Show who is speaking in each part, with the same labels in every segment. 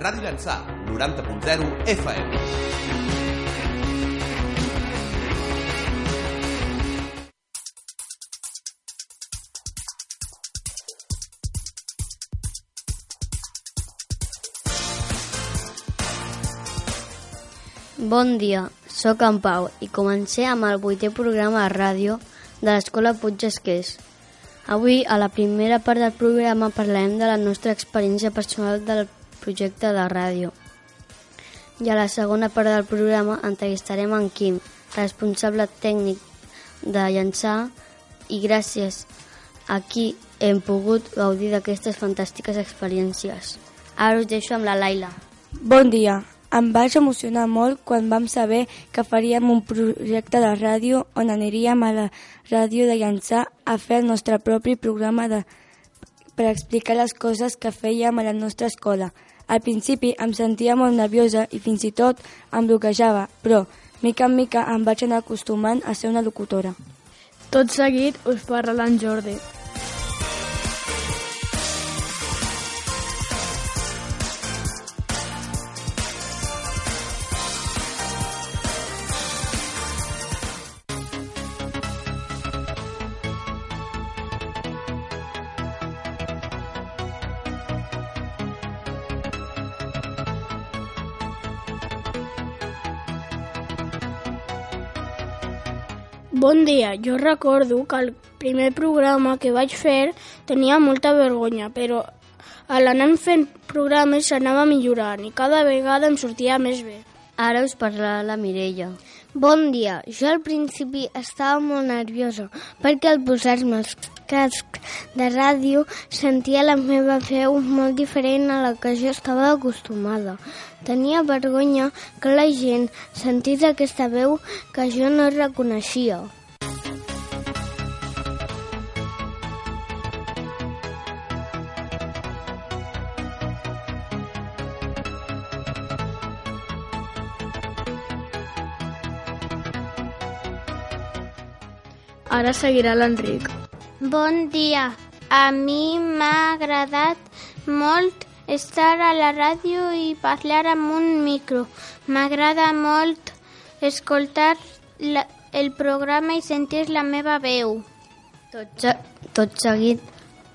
Speaker 1: Ràdio Llançà, 90.0 FM.
Speaker 2: Bon dia, sóc en Pau i comencé amb el vuitè programa de ràdio de l'Escola Puig Esquers. Avui, a la primera part del programa, parlarem de la nostra experiència personal del projecte de ràdio. I a la segona part del programa entrevistarem en Quim, responsable tècnic de llançar, i gràcies a qui hem pogut gaudir d'aquestes fantàstiques experiències. Ara us deixo amb la Laila.
Speaker 3: Bon dia. Em vaig emocionar molt quan vam saber que faríem un projecte de ràdio on aniríem a la ràdio de Llançà a fer el nostre propi programa de, per explicar les coses que fèiem a la nostra escola. Al principi em sentia molt nerviosa i fins i tot em bloquejava, però mica en mica em vaig anar acostumant a ser una locutora.
Speaker 4: Tot seguit us parla en Jordi. Bon dia, jo recordo que el primer programa que vaig fer tenia molta vergonya, però a l'anar fent programes s'anava millorant i cada vegada em sortia més bé.
Speaker 2: Ara us parlarà la Mireia.
Speaker 5: Bon dia. Jo al principi estava molt nerviosa perquè al posar-me els cascs de ràdio sentia la meva veu molt diferent a la que jo estava acostumada. Tenia vergonya que la gent sentís aquesta veu que jo no reconeixia.
Speaker 4: Ara seguirà l'Enric.
Speaker 6: Bon dia. A mi m'ha agradat molt estar a la ràdio i parlar amb un micro. M'agrada molt escoltar la, el programa i sentir la meva veu.
Speaker 2: Tot, tot seguit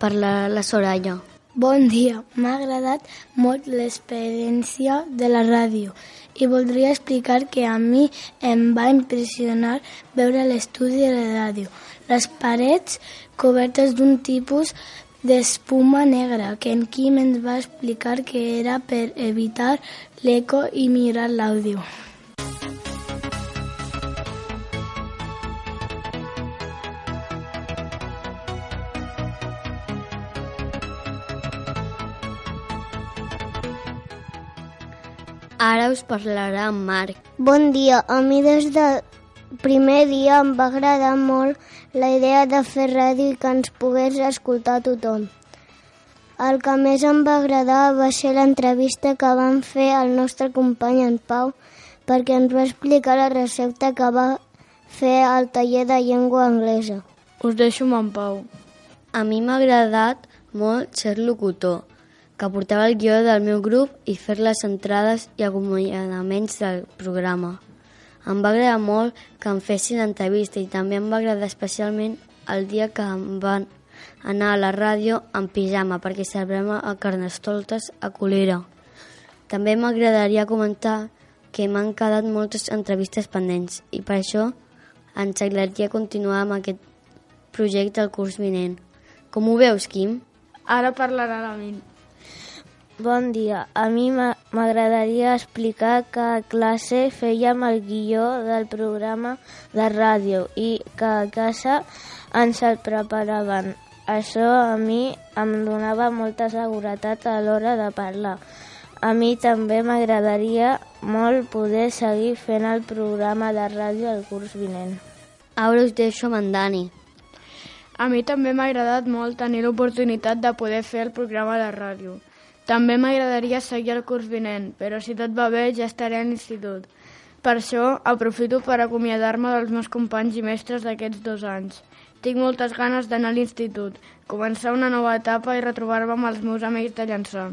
Speaker 2: parlarà la Soraya.
Speaker 7: Bon dia, m'ha agradat molt l'experiència de la ràdio i voldria explicar que a mi em va impressionar veure l'estudi de la ràdio. Les parets cobertes d'un tipus d'espuma negra que en Quim ens va explicar que era per evitar l'eco i mirar l'àudio.
Speaker 2: Ara us parlarà Marc.
Speaker 5: Bon dia. A mi des del primer dia em va agradar molt la idea de fer ràdio i que ens pogués escoltar tothom. El que més em va agradar va ser l'entrevista que vam fer al nostre company en Pau perquè ens va explicar la recepta que va fer al taller de llengua anglesa.
Speaker 4: Us deixo amb en Pau.
Speaker 2: A mi m'ha agradat molt ser locutor, que portava el guió del meu grup i fer les entrades i acomiadaments del programa. Em va agradar molt que em fessin entrevista i també em va agradar especialment el dia que em van anar a la ràdio en pijama perquè celebrem a Carnestoltes a Colera. També m'agradaria comentar que m'han quedat moltes entrevistes pendents i per això ens agradaria continuar amb aquest projecte el curs vinent. Com ho veus, Quim?
Speaker 4: Ara parlarà la Min.
Speaker 5: Bon dia. A mi m'a- m'agradaria explicar que a classe fèiem el guió del programa de ràdio i que a casa ens el preparaven. Això a mi em donava molta seguretat a l'hora de parlar. A mi també m'agradaria molt poder seguir fent el programa de ràdio el curs vinent.
Speaker 2: Ara us deixo amb en Dani.
Speaker 4: A mi també m'ha agradat molt tenir l'oportunitat de poder fer el programa de ràdio. També m'agradaria seguir el curs vinent, però si tot va bé ja estaré a l'institut. Per això aprofito per acomiadar-me dels meus companys i mestres d'aquests dos anys. Tinc moltes ganes d'anar a l'institut, començar una nova etapa i retrobar-me amb els meus amics de llançar.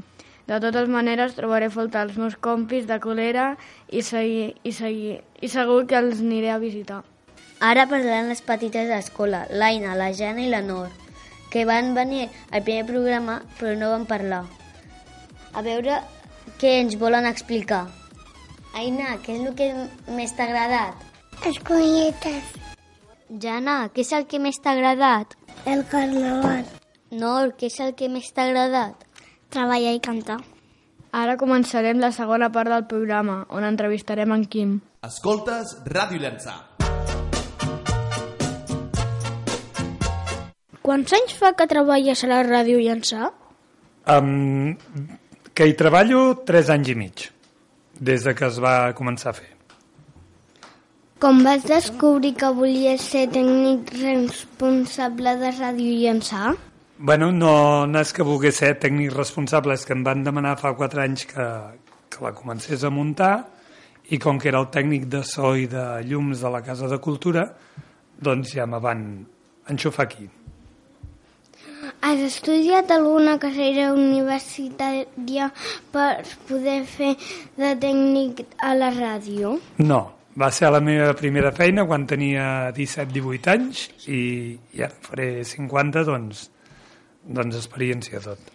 Speaker 4: De totes maneres, trobaré faltar els meus compis de col·lera i, segui, i, segui, i segur que els aniré a visitar.
Speaker 2: Ara parlaran les petites d'escola, l'Aina, la Jana i la Nor, que van venir al primer programa però no van parlar. A veure què ens volen explicar. Aina, què és el que més t'ha agradat?
Speaker 7: Les conyetes,
Speaker 2: Jana, què és el que més t'ha agradat?
Speaker 7: el carnaval,
Speaker 2: Nor, què és el que més t'ha agradat?
Speaker 7: treballar i cantar.
Speaker 4: Ara començarem la segona part del programa, on entrevistarem en Quim.
Speaker 1: Escoltes Ràdio Llançà.
Speaker 7: Quants anys fa que treballes a la ràdio Llançà?
Speaker 8: Um, que hi treballo 3 anys i mig, des de que es va començar a fer.
Speaker 7: Com vas descobrir que volies ser tècnic responsable de ràdio Llançà?
Speaker 8: Bueno, no, no és que volgués ser tècnic responsable, és que em van demanar fa 4 anys que, que la comencés a muntar i com que era el tècnic de so i de llums de la Casa de Cultura, doncs ja me van enxufar aquí.
Speaker 7: Has estudiat alguna carrera universitària per poder fer de tècnic a la ràdio?
Speaker 8: No, va ser la meva primera feina quan tenia 17-18 anys i, ara faré 50, doncs, doncs experiència tot.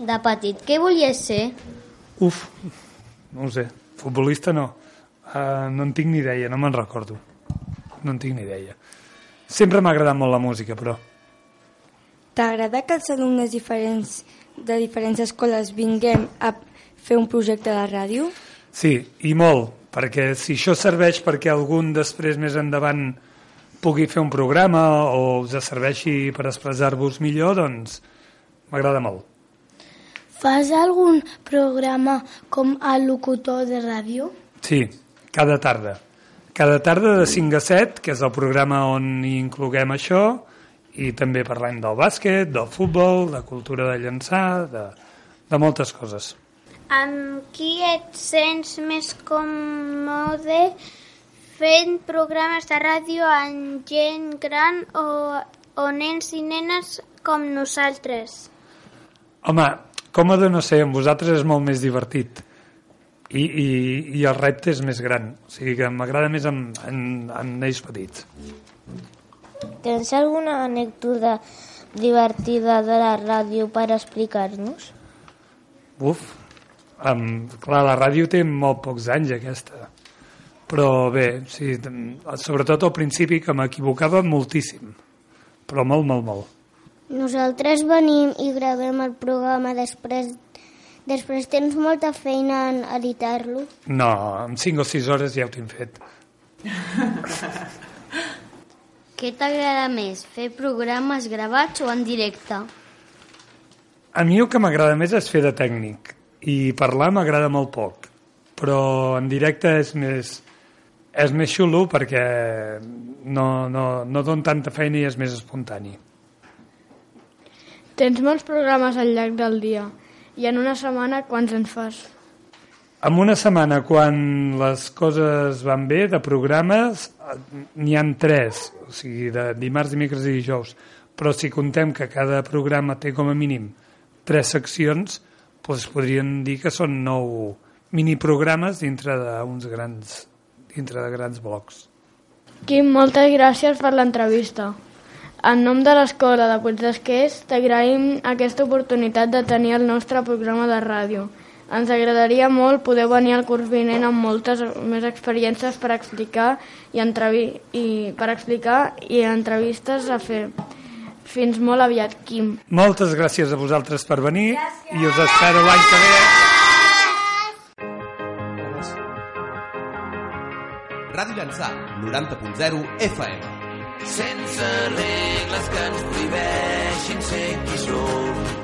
Speaker 2: De petit, què volies ser?
Speaker 8: Uf, no ho sé, futbolista no. Uh, no en tinc ni idea, no me'n recordo. No en tinc ni idea. Sempre m'ha agradat molt la música, però...
Speaker 3: T'agrada que els alumnes diferents de diferents escoles vinguem a fer un projecte de ràdio?
Speaker 8: Sí, i molt, perquè si això serveix perquè algun després més endavant pugui fer un programa o us serveixi per expressar-vos millor, doncs m'agrada molt.
Speaker 7: Fas algun programa com a locutor de ràdio?
Speaker 8: Sí, cada tarda. Cada tarda de 5 a 7, que és el programa on hi incloguem això, i també parlem del bàsquet, del futbol, de cultura de llançar, de, de moltes coses.
Speaker 6: Amb qui et sents més còmode fent programes de ràdio amb gent gran o, o nens i nenes com nosaltres?
Speaker 8: Home, còmode no sé, amb vosaltres és molt més divertit i, i, i el repte és més gran, o sigui que m'agrada més amb, amb, amb ells petits.
Speaker 5: Tens alguna anècdota divertida de la ràdio per explicar-nos?
Speaker 8: Uf, um, clar, la ràdio té molt pocs anys aquesta, però bé, sí, sobretot al principi que m'equivocava moltíssim, però molt, molt, molt.
Speaker 7: Nosaltres venim i gravem el programa després Després tens molta feina en editar-lo.
Speaker 8: No, en 5 o 6 hores ja ho tinc fet.
Speaker 2: Què t'agrada més, fer programes gravats o en directe?
Speaker 8: A mi el que m'agrada més és fer de tècnic i parlar m'agrada molt poc, però en directe és més, és més xulo perquè no, no, no don tanta feina i és més espontani.
Speaker 4: Tens molts programes al llarg del dia i en una setmana quants en fas?
Speaker 8: En una setmana, quan les coses van bé, de programes, n'hi han tres, o sigui, de dimarts, dimecres i dijous. Però si contem que cada programa té com a mínim tres seccions, doncs podríem dir que són nou miniprogrames dintre d'uns grans, dintre de grans blocs.
Speaker 4: Quim, moltes gràcies per l'entrevista. En nom de l'escola de Puig d'Esquers, t'agraïm aquesta oportunitat de tenir el nostre programa de ràdio. Ens agradaria molt poder venir al curs vinent amb moltes més experiències per explicar i, entrevi i per explicar i entrevistes a fer. Fins molt aviat, Quim.
Speaker 8: Moltes gràcies a vosaltres per venir gràcies. i us espero l'any que ve.
Speaker 1: Ràdio Llançà, 90.0 FM.
Speaker 9: sense regles que ens prohibeixin ser qui som.